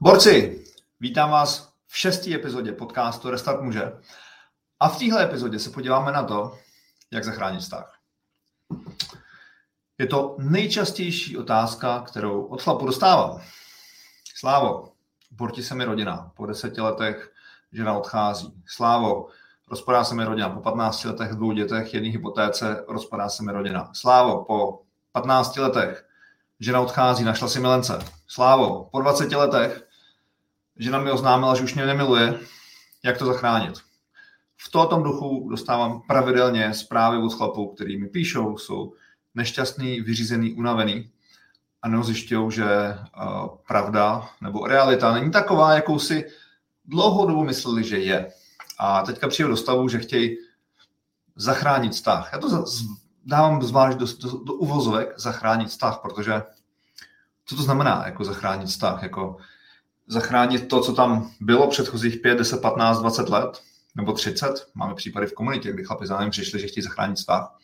Borci, vítám vás v šestý epizodě podcastu Restart muže. A v téhle epizodě se podíváme na to, jak zachránit vztah. Je to nejčastější otázka, kterou od chlapu dostávám. Slávo, porti se mi rodina. Po deseti letech žena odchází. Slávo, rozpadá se mi rodina. Po 15 letech, dvou dětech, jedné hypotéce, rozpadá se mi rodina. Slávo, po 15 letech žena odchází, našla si milence. Slávo, po 20 letech žena mi oznámila, že už mě nemiluje, jak to zachránit. V tom duchu dostávám pravidelně zprávy od chlapů, který mi píšou, jsou nešťastný, vyřízený, unavený a neozjišťují, že uh, pravda nebo realita není taková, jakou si dlouhou dobu mysleli, že je. A teďka přijde do stavu, že chtějí zachránit vztah. Já to dávám zvlášť do, do, do uvozovek zachránit vztah, protože co to znamená jako zachránit vztah? Jako zachránit to, co tam bylo předchozích 5, 10, 15, 20 let, nebo 30. Máme případy v komunitě, kdy chlapi námi přišli, že chtějí zachránit vztah.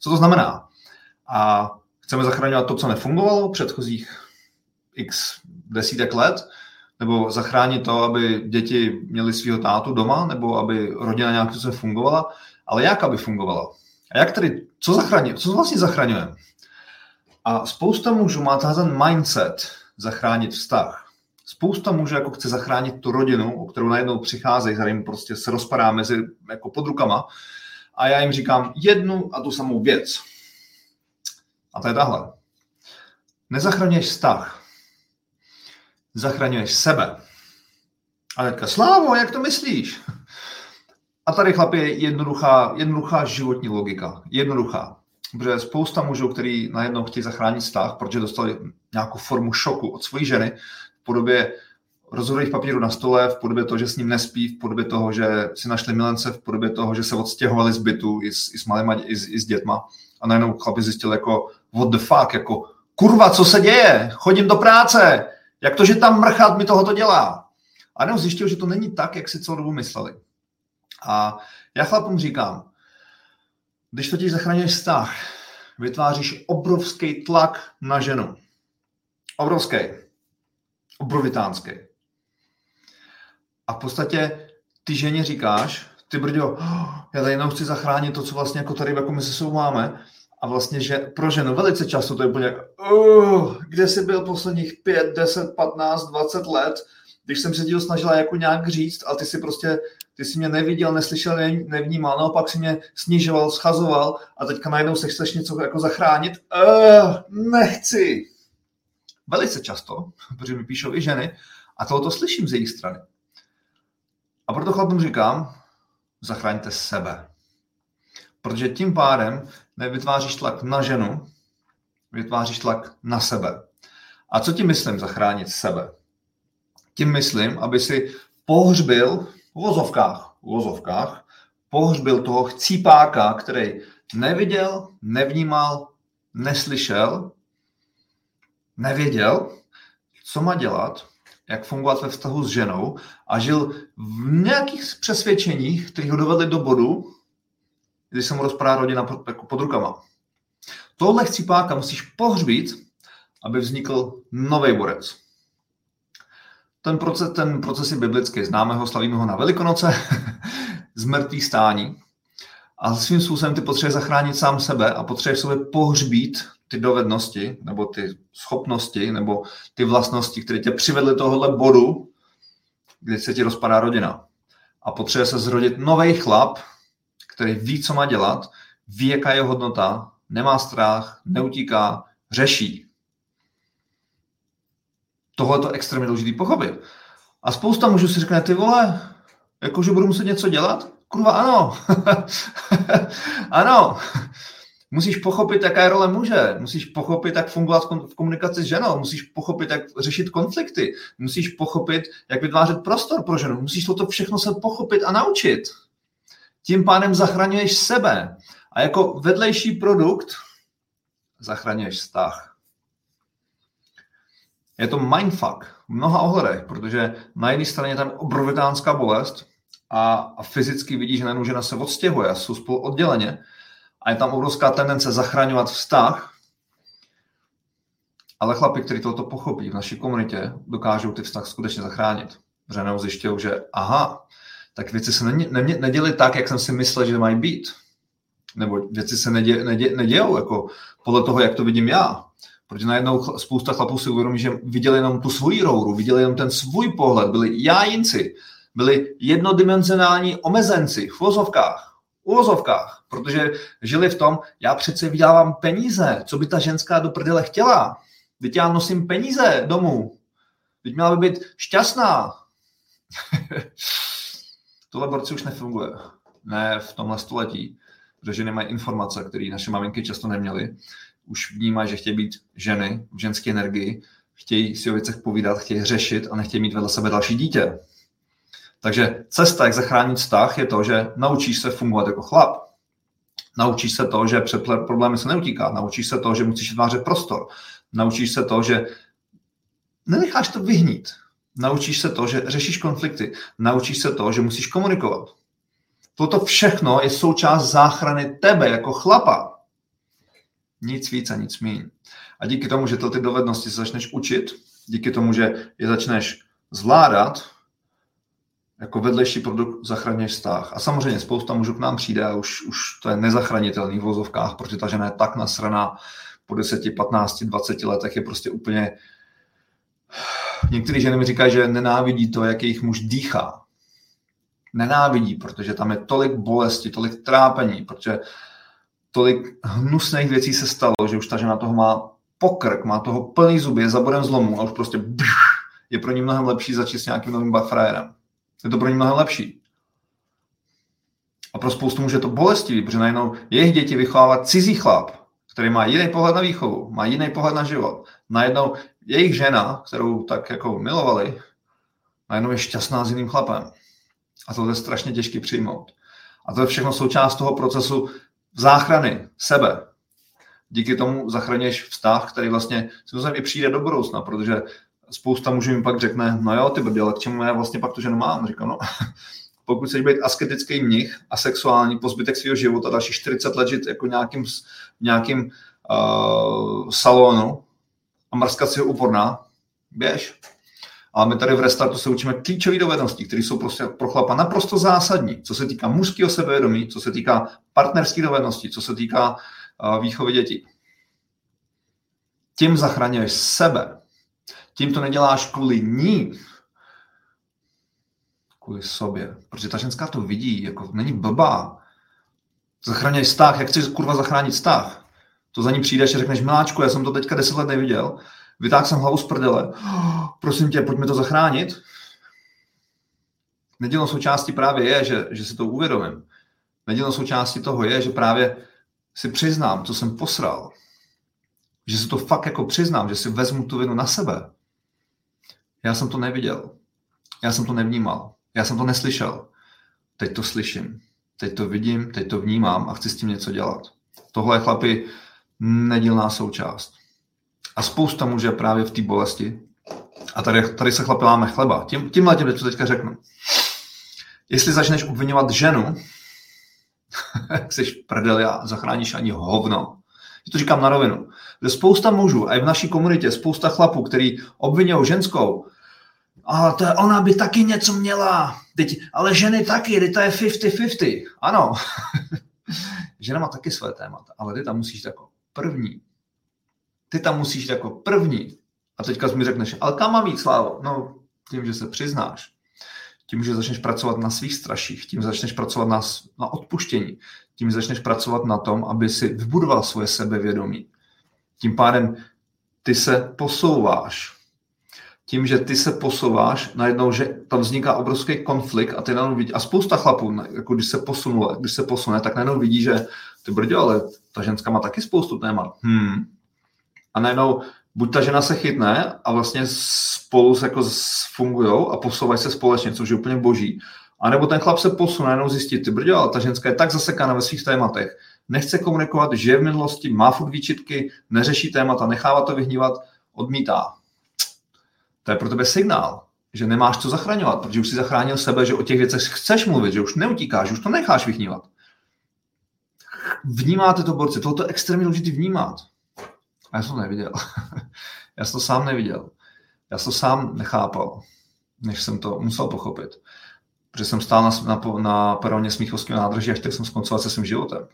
Co to znamená? A chceme zachraňovat to, co nefungovalo předchozích x desítek let, nebo zachránit to, aby děti měly svého tátu doma, nebo aby rodina nějak se fungovala, ale jak, aby fungovala? A jak tedy, co zachraňuje, co vlastně zachraňujeme? A spousta mužů má ten mindset zachránit vztah. Spousta mužů jako chce zachránit tu rodinu, o kterou najednou přicházejí, jim prostě se rozpadá mezi jako pod rukama. A já jim říkám jednu a tu samou věc. A to je tahle. Nezachraňuješ vztah. Zachraňuješ sebe. A teďka, Slávo, jak to myslíš? A tady chlapi je jednoduchá, jednoduchá životní logika. Jednoduchá. Protože spousta mužů, který najednou chtějí zachránit vztah, protože dostali nějakou formu šoku od své ženy v podobě rozhodových papírů na stole, v podobě toho, že s ním nespí, v podobě toho, že si našli milence, v podobě toho, že se odstěhovali z bytu i s, i s malýma, i s, i s dětma. A najednou chlapi zjistili jako, what the fuck, jako, kurva, co se děje? Chodím do práce, jak to, že tam mrchat mi tohoto dělá? A jenom zjistil, že to není tak, jak si celou dobu mysleli. A já chlapům říkám, když totiž zachraňuješ vztah, vytváříš obrovský tlak na ženu. Obrovský. Obrovitánský. A v podstatě ty ženě říkáš, ty brďo, já tady jenom chci zachránit to, co vlastně jako tady jako my se sebou máme. A vlastně, že pro ženu velice často to je úplně uh, kde jsi byl posledních 5, 10, 15, 20 let, když jsem se díl snažila jako nějak říct, ale ty si prostě, ty si mě neviděl, neslyšel, nevnímal, naopak si mě snižoval, schazoval a teďka najednou se chceš něco jako zachránit. Uh, nechci. Velice často, protože mi píšou i ženy, a tohoto slyším z jejich strany. A proto chlapům říkám, zachraňte sebe. Protože tím pádem nevytváříš tlak na ženu, vytváříš tlak na sebe. A co tím myslím zachránit sebe? Tím myslím, aby si pohřbil v vozovkách, v vozovkách, pohřbil toho chcípáka, který neviděl, nevnímal, neslyšel, nevěděl, co má dělat, jak fungovat ve vztahu s ženou a žil v nějakých přesvědčeních, které ho dovedly do bodu, kdy se mu rozpadá rodina pod, jako pod rukama. Tohle chcípáka musíš pohřbít, aby vznikl nový borec. Ten proces, ten proces je biblický, známe ho, slavíme ho na Velikonoce, z mrtvých stání. A svým způsobem ty potřebuješ zachránit sám sebe a potřebuješ sobě pohřbít ty dovednosti, nebo ty schopnosti, nebo ty vlastnosti, které tě přivedly tohohle bodu, kdy se ti rozpadá rodina. A potřebuje se zrodit nový chlap, který ví, co má dělat, ví, jaká je hodnota, nemá strach, neutíká, řeší. Tohle je to extrémně důležité pochopit. A spousta mužů si řekne, ty vole, jakože budu muset něco dělat? Kurva, ano. ano. Musíš pochopit, jaká je role muže, musíš pochopit, jak fungovat v komunikaci s ženou, musíš pochopit, jak řešit konflikty, musíš pochopit, jak vytvářet prostor pro ženu, musíš toto všechno se pochopit a naučit. Tím pádem zachraňuješ sebe. A jako vedlejší produkt zachraňuješ vztah. Je to mindfuck v mnoha ohledech, protože na jedné straně je tam obrovitánská bolest a, a fyzicky vidí, že najednou žena se odstěhuje a jsou spolu odděleně a je tam obrovská tendence zachraňovat vztah Ale chlapi, kteří toto pochopí v naší komunitě, dokážou ty vztah skutečně zachránit. Protože zjišťují, že aha, tak věci se ne, ne, neděly tak, jak jsem si myslel, že mají být. Nebo věci se nedě, nedě, nedějou jako podle toho, jak to vidím já. Protože najednou spousta chlapů si uvědomí, že viděli jenom tu svoji rouru, viděli jenom ten svůj pohled, byli jájinci, byli jednodimenzionální omezenci v vozovkách, v vozovkách, protože žili v tom, já přece vydělávám peníze, co by ta ženská do prdele chtěla. Teď já nosím peníze domů. Teď měla by být šťastná. Tohle borci už nefunguje. Ne v tomhle století, protože nemají informace, které naše maminky často neměly. Už vnímají, že chtějí být ženy v ženské energii, chtějí si o věcech povídat, chtějí řešit a nechtějí mít vedle sebe další dítě. Takže cesta, jak zachránit vztah, je to, že naučíš se fungovat jako chlap. Naučíš se to, že před problémy se neutíká. Naučíš se to, že musíš vytvářet prostor. Naučíš se to, že nenecháš to vyhnít. Naučíš se to, že řešíš konflikty. Naučíš se to, že musíš komunikovat. Toto všechno je součást záchrany tebe jako chlapa. Nic víc a nic méně. A díky tomu, že to ty dovednosti začneš učit, díky tomu, že je začneš zvládat, jako vedlejší produkt zachraňuješ vztah. A samozřejmě spousta mužů k nám přijde a už, už to je nezachranitelný v vozovkách, protože ta žena je tak nasraná po 10, 15, 20 letech je prostě úplně... Některé ženy mi říkají, že nenávidí to, jak jejich muž dýchá. Nenávidí, protože tam je tolik bolesti, tolik trápení, protože tolik hnusných věcí se stalo, že už ta žena toho má pokrk, má toho plný zuby, je za bodem zlomu a už prostě je pro ní mnohem lepší začít s nějakým novým bafrajerem. Je to pro ně mnohem lepší. A pro spoustu může to bolestivý, protože najednou jejich děti vychovávat cizí chlap, který má jiný pohled na výchovu, má jiný pohled na život. Najednou jejich žena, kterou tak jako milovali, najednou je šťastná s jiným chlapem. A to je strašně těžké přijmout. A to je všechno součást toho procesu záchrany sebe. Díky tomu zachraněš vztah, který vlastně si i přijde do budoucna, protože spousta mužů mi pak řekne, no jo, ty brdě, ale k čemu já vlastně pak to ženu mám? Říkám, no, pokud chceš být asketický mnich a sexuální po zbytek svého života, další 40 let žít jako nějakým, nějakým uh, salonu a mrskat si ho uporná, běž. Ale my tady v Restartu se učíme klíčové dovednosti, které jsou prostě pro chlapa naprosto zásadní, co se týká mužského sebevědomí, co se týká partnerských dovedností, co se týká uh, výchovy dětí. Tím zachraňuješ sebe, tím to neděláš kvůli ní, kvůli sobě. Protože ta ženská to vidí, jako není blbá. Zachraňuj vztah, jak chceš kurva zachránit vztah? To za ní přijdeš a řekneš, miláčku, já jsem to teďka deset let neviděl, vytáhl jsem hlavu z prdele, prosím tě, pojďme to zachránit. Nedělnou součástí právě je, že, že si to uvědomím. Nedělnou součástí toho je, že právě si přiznám, co jsem posral. Že si to fakt jako přiznám, že si vezmu tu vinu na sebe. Já jsem to neviděl. Já jsem to nevnímal. Já jsem to neslyšel. Teď to slyším. Teď to vidím, teď to vnímám a chci s tím něco dělat. Tohle je chlapi nedílná součást. A spousta může právě v té bolesti. A tady, tady se chlapi láme chleba. Tím, tímhle tím to teďka řeknu. Jestli začneš obvinovat ženu, jak jsi prdel a zachráníš ani hovno. To říkám na rovinu. Že spousta mužů, a i v naší komunitě, spousta chlapů, který obvinují ženskou, a to je, ona by taky něco měla. Teď, ale ženy taky, teď to je 50-50. Ano. Žena má taky své témata, ale ty tam musíš jako první. Ty tam musíš jako první. A teďka mi řekneš, ale kam mám jít, Slávo? No, tím, že se přiznáš. Tím, že začneš pracovat na svých straších, tím začneš pracovat na, na odpuštění, tím začneš pracovat na tom, aby si vybudoval svoje sebevědomí. Tím pádem ty se posouváš tím, že ty se posouváš, najednou, že tam vzniká obrovský konflikt a ty najednou vidí, a spousta chlapů, jako když se posunule, když se posune, tak najednou vidí, že ty brdě, ale ta ženská má taky spoustu témat. Hmm. A najednou buď ta žena se chytne a vlastně spolu se jako fungují a posouvají se společně, což je úplně boží. A nebo ten chlap se posune, najednou zjistí, ty brdě, ale ta ženská je tak zasekána ve svých tématech, nechce komunikovat, žije v minulosti, má furt výčitky, neřeší témata, nechává to vyhnívat, odmítá to je pro tebe signál, že nemáš co zachraňovat, protože už si zachránil sebe, že o těch věcech chceš mluvit, že už neutíkáš, že už to necháš vychnívat. Vnímáte to, borci, tohle je extrémně důležité vnímat. A já jsem to neviděl. Já jsem to sám neviděl. Já jsem to sám nechápal, než jsem to musel pochopit. Protože jsem stál na, na, na peroně Smíchovského nádraží a chtěl jsem skoncovat se svým životem.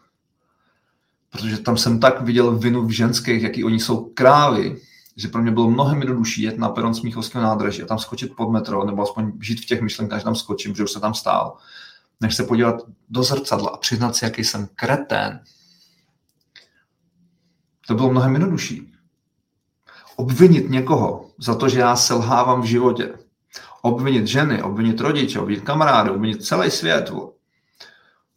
Protože tam jsem tak viděl vinu v ženských, jaký oni jsou krávy, že pro mě bylo mnohem jednodušší jet na peron Smíchovského nádraží a tam skočit pod metro, nebo aspoň žít v těch myšlenkách, že tam skočím, že už se tam stál, než se podívat do zrcadla a přiznat si, jaký jsem kretén. To bylo mnohem jednodušší. Obvinit někoho za to, že já selhávám v životě. Obvinit ženy, obvinit rodiče, obvinit kamarády, obvinit celý svět.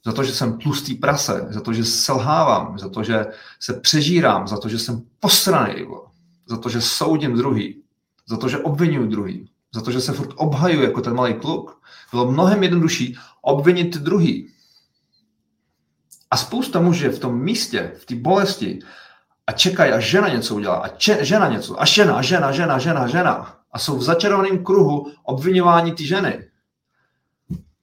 Za to, že jsem tlustý prase, za to, že selhávám, za to, že se přežírám, za to, že jsem posraný, za to, že soudím druhý, za to, že obvinuju druhý, za to, že se furt obhaju jako ten malý kluk. Bylo mnohem jednodušší obvinit druhý. A spousta mužů v tom místě, v té bolesti a čekají, až žena něco udělá. A če, žena něco. A žena, žena, žena, žena, žena. A jsou v začarovaném kruhu obvinování ty ženy.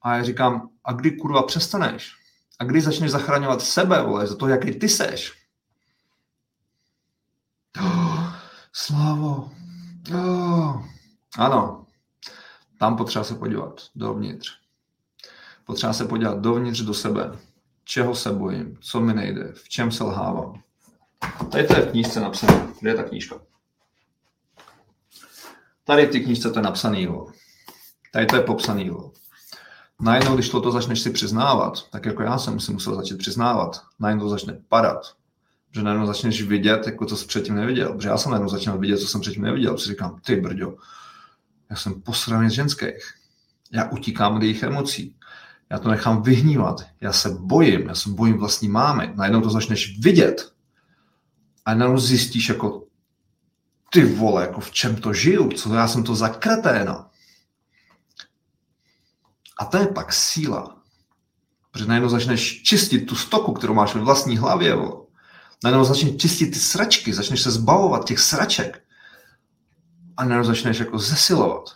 A já říkám, a kdy kurva přestaneš? A kdy začneš zachraňovat sebe, vole, za to, jaký ty seš? Oh, slávo. Oh. Ano, tam potřeba se podívat dovnitř. Potřeba se podívat dovnitř do sebe. Čeho se bojím, co mi nejde, v čem se lhávám. Tady to je v knížce napsané. Kde je ta knížka? Tady v té knížce to je napsaný. Tady to je popsaný. Najednou, když toto začneš si přiznávat, tak jako já jsem si musel začít přiznávat, najednou to začne padat. Že najednou začneš vidět, jako co jsi předtím neviděl. Protože já jsem najednou začal vidět, co jsem předtím neviděl. Protože říkám, ty brďo, já jsem posraný z ženských. Já utíkám od jejich emocí. Já to nechám vyhnívat. Já se bojím. Já se bojím vlastní mámy. Najednou to začneš vidět. A najednou zjistíš, jako ty vole, jako v čem to žiju, co já jsem to za kreténa. A to je pak síla. Protože najednou začneš čistit tu stoku, kterou máš ve vlastní hlavě. Vole. Najednou začneš čistit ty sračky, začneš se zbavovat těch sraček a najednou začneš jako zesilovat.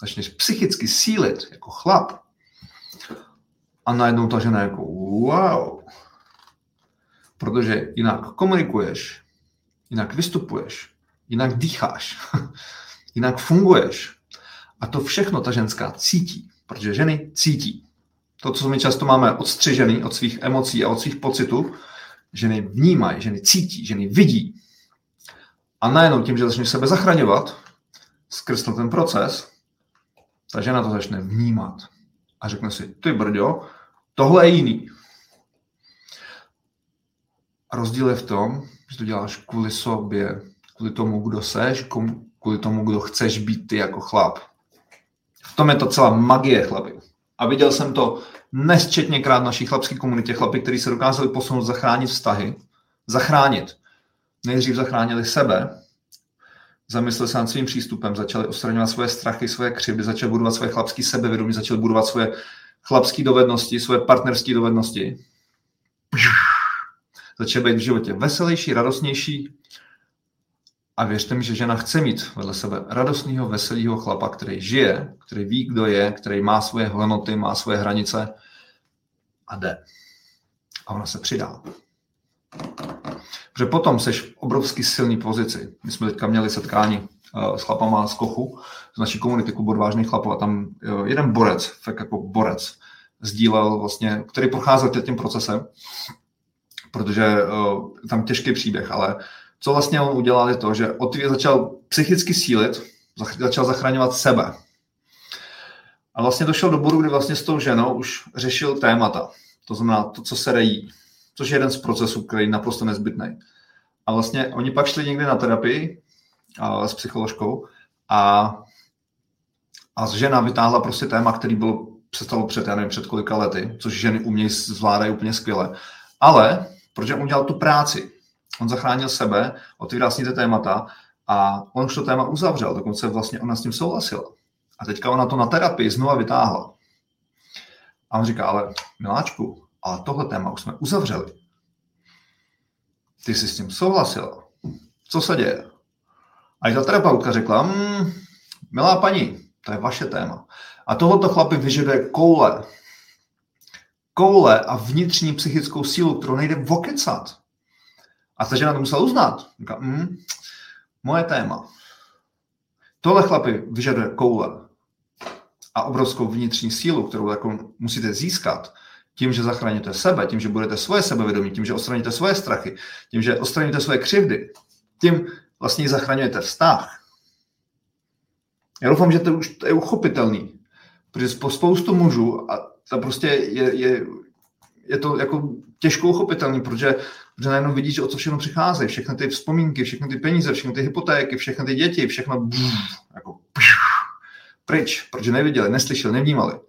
Začneš psychicky sílit jako chlap. A najednou ta žena jako wow. Protože jinak komunikuješ, jinak vystupuješ, jinak dýcháš, jinak funguješ. A to všechno ta ženská cítí, protože ženy cítí. To, co my často máme odstřižený od svých emocí a od svých pocitů, ženy vnímají, ženy cítí, ženy vidí. A najednou tím, že začneš sebe zachraňovat, skrz ten proces, ta žena to začne vnímat a řekne si, ty brďo, tohle je jiný. A rozdíl je v tom, že to děláš kvůli sobě, kvůli tomu, kdo seš, kvůli tomu, kdo chceš být ty jako chlap. V tom je to celá magie, chlapi. A viděl jsem to nesčetněkrát v naší chlapské komunitě, chlapi, kteří se dokázali posunout, zachránit vztahy, zachránit. Nejdřív zachránili sebe, zamysleli se nad svým přístupem, začali odstraňovat svoje strachy, svoje křivdy, začali budovat svoje chlapské sebevědomí, začali budovat svoje chlapské dovednosti, svoje partnerské dovednosti. Začali být v životě veselější, radostnější. A věřte mi, že žena chce mít vedle sebe radostného, veselého chlapa, který žije, který ví, kdo je, který má svoje hodnoty, má svoje hranice a jde. A ona se přidá. Protože potom seš v obrovský silný pozici. My jsme teďka měli setkání uh, s chlapama z Kochu, z naší komunity Klubu odvážných chlapů a tam uh, jeden borec, fakt jako borec, sdílel vlastně, který procházel tím procesem, protože uh, tam těžký příběh, ale co vlastně on udělal je to, že od začal psychicky sílit, začal zachraňovat sebe. A vlastně došel do bodu, kdy vlastně s tou ženou už řešil témata. To znamená to, co se rejí, což je jeden z procesů, který je naprosto nezbytný. A vlastně oni pak šli někdy na terapii a, s psycholožkou a, a žena vytáhla prostě téma, který bylo přestalo před, já nevím, před kolika lety, což ženy umějí zvládají úplně skvěle. Ale, protože on udělal tu práci, on zachránil sebe, otvíral s ní ty témata a on už to téma uzavřel, dokonce vlastně ona s tím souhlasila. A teďka ona to na terapii znova vytáhla. A on říká, ale miláčku, ale tohle téma už jsme uzavřeli. Ty jsi s tím souhlasila. Co se děje? A i ta terapeutka řekla, mmm, milá paní, to je vaše téma. A tohoto chlapi vyžaduje koule. Koule a vnitřní psychickou sílu, kterou nejde vokecat. A ta žena to musela uznat. Říká, mm, moje téma. Tohle chlapi vyžaduje koule a obrovskou vnitřní sílu, kterou jako musíte získat tím, že zachráníte sebe, tím, že budete svoje sebevědomí, tím, že odstraníte svoje strachy, tím, že odstraníte svoje křivdy, tím vlastně zachraňujete vztah. Já doufám, že to už je uchopitelný, protože po spoustu mužů a to prostě je, je, je to jako těžko uchopitelný, protože, protože najednou vidíš, o co všechno přichází, všechny ty vzpomínky, všechny ty peníze, všechny ty hypotéky, všechny ty děti, všechno bzz, jako bzz, pryč, protože neviděli, neslyšeli, nevnímali.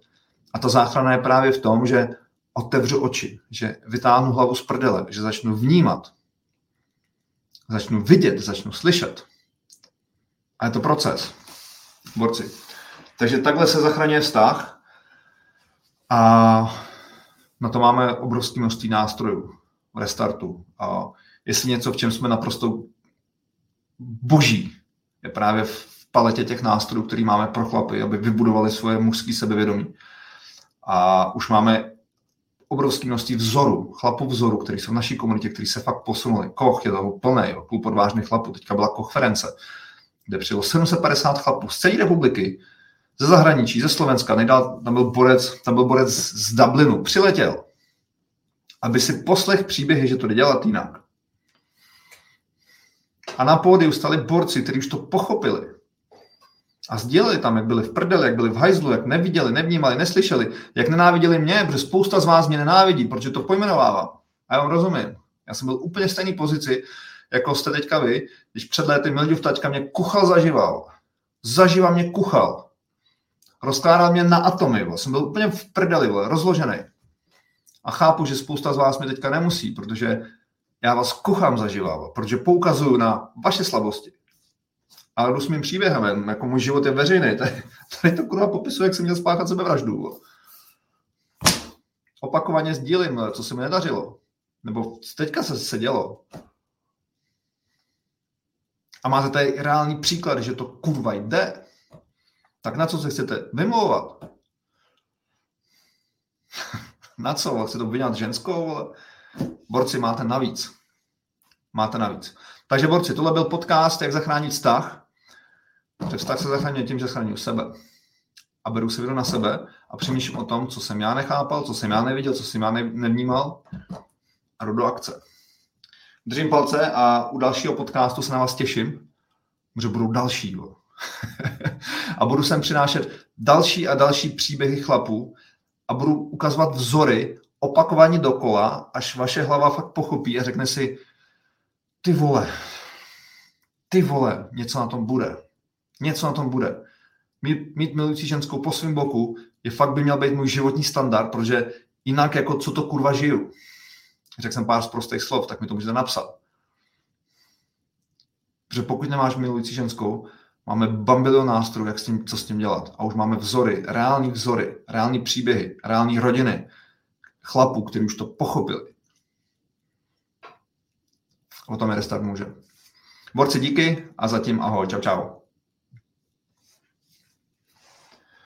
A ta záchrana je právě v tom, že otevřu oči, že vytáhnu hlavu z prdele, že začnu vnímat, začnu vidět, začnu slyšet. A je to proces. Borci. Takže takhle se zachraňuje vztah a na to máme obrovské množství nástrojů restartu. A jestli něco, v čem jsme naprosto boží, je právě v paletě těch nástrojů, který máme pro chlapy, aby vybudovali svoje mužské sebevědomí. A už máme obrovské množství vzorů, chlapů vzoru, který jsou v naší komunitě, který se fakt posunuli. Koch je toho plný, klub odvážných chlapů. Teďka byla konference, kde přijelo 750 chlapů z celé republiky, ze zahraničí, ze Slovenska, nejdál, tam byl borec, tam byl borec z Dublinu, přiletěl, aby si poslech příběhy, že to jde dělat jinak. A na pódiu stali borci, kteří už to pochopili. A sdělili tam, jak byli v prdeli, jak byli v hajzlu, jak neviděli, nevnímali, neslyšeli, jak nenáviděli mě, protože spousta z vás mě nenávidí, protože to pojmenovávám. A já vám rozumím. Já jsem byl úplně v stejné pozici, jako jste teďka vy, když před léty Mildiv taťka mě kuchal zažival. Zaživa mě kuchal. Rozkládal mě na atomy, bo. jsem byl úplně v prdeli, bo. rozložený. A chápu, že spousta z vás mi teďka nemusí, protože já vás kuchám zaživa, protože poukazuju na vaše slabosti ale jdu s mým příběhem, jako můj život je veřejný. Tady, tady to kurva popisuje, jak jsem měl spáchat sebevraždu. Opakovaně sdílím, co se mi nedařilo. Nebo teďka se, se dělo. A máte tady reálný příklad, že to kurva jde. Tak na co se chcete vymlouvat? na co? Chcete obvinovat ženskou? Borci, máte navíc. Máte navíc. Takže borci, tohle byl podcast, jak zachránit vztah. Že vztah se zachraňuje tím, že zachraňuji sebe. A beru si na sebe a přemýšlím o tom, co jsem já nechápal, co jsem já neviděl, co jsem já nevnímal a jdu do akce. Držím palce a u dalšího podcastu se na vás těším, že budou další. Jo. a budu sem přinášet další a další příběhy chlapů a budu ukazovat vzory opakovaně dokola, až vaše hlava fakt pochopí a řekne si, ty vole, ty vole, něco na tom bude. Něco na tom bude. Mít, mít milující ženskou po svém boku je fakt by měl být můj životní standard, protože jinak jako co to kurva žiju. Řekl jsem pár z prostých slov, tak mi to můžete napsat. Protože pokud nemáš milující ženskou, máme bambilion nástrojů, jak s tím, co s tím dělat. A už máme vzory, reální vzory, reální příběhy, reální rodiny, chlapů, kteří už to pochopili. O tom je restart může. Borci díky a zatím ahoj, čau čau.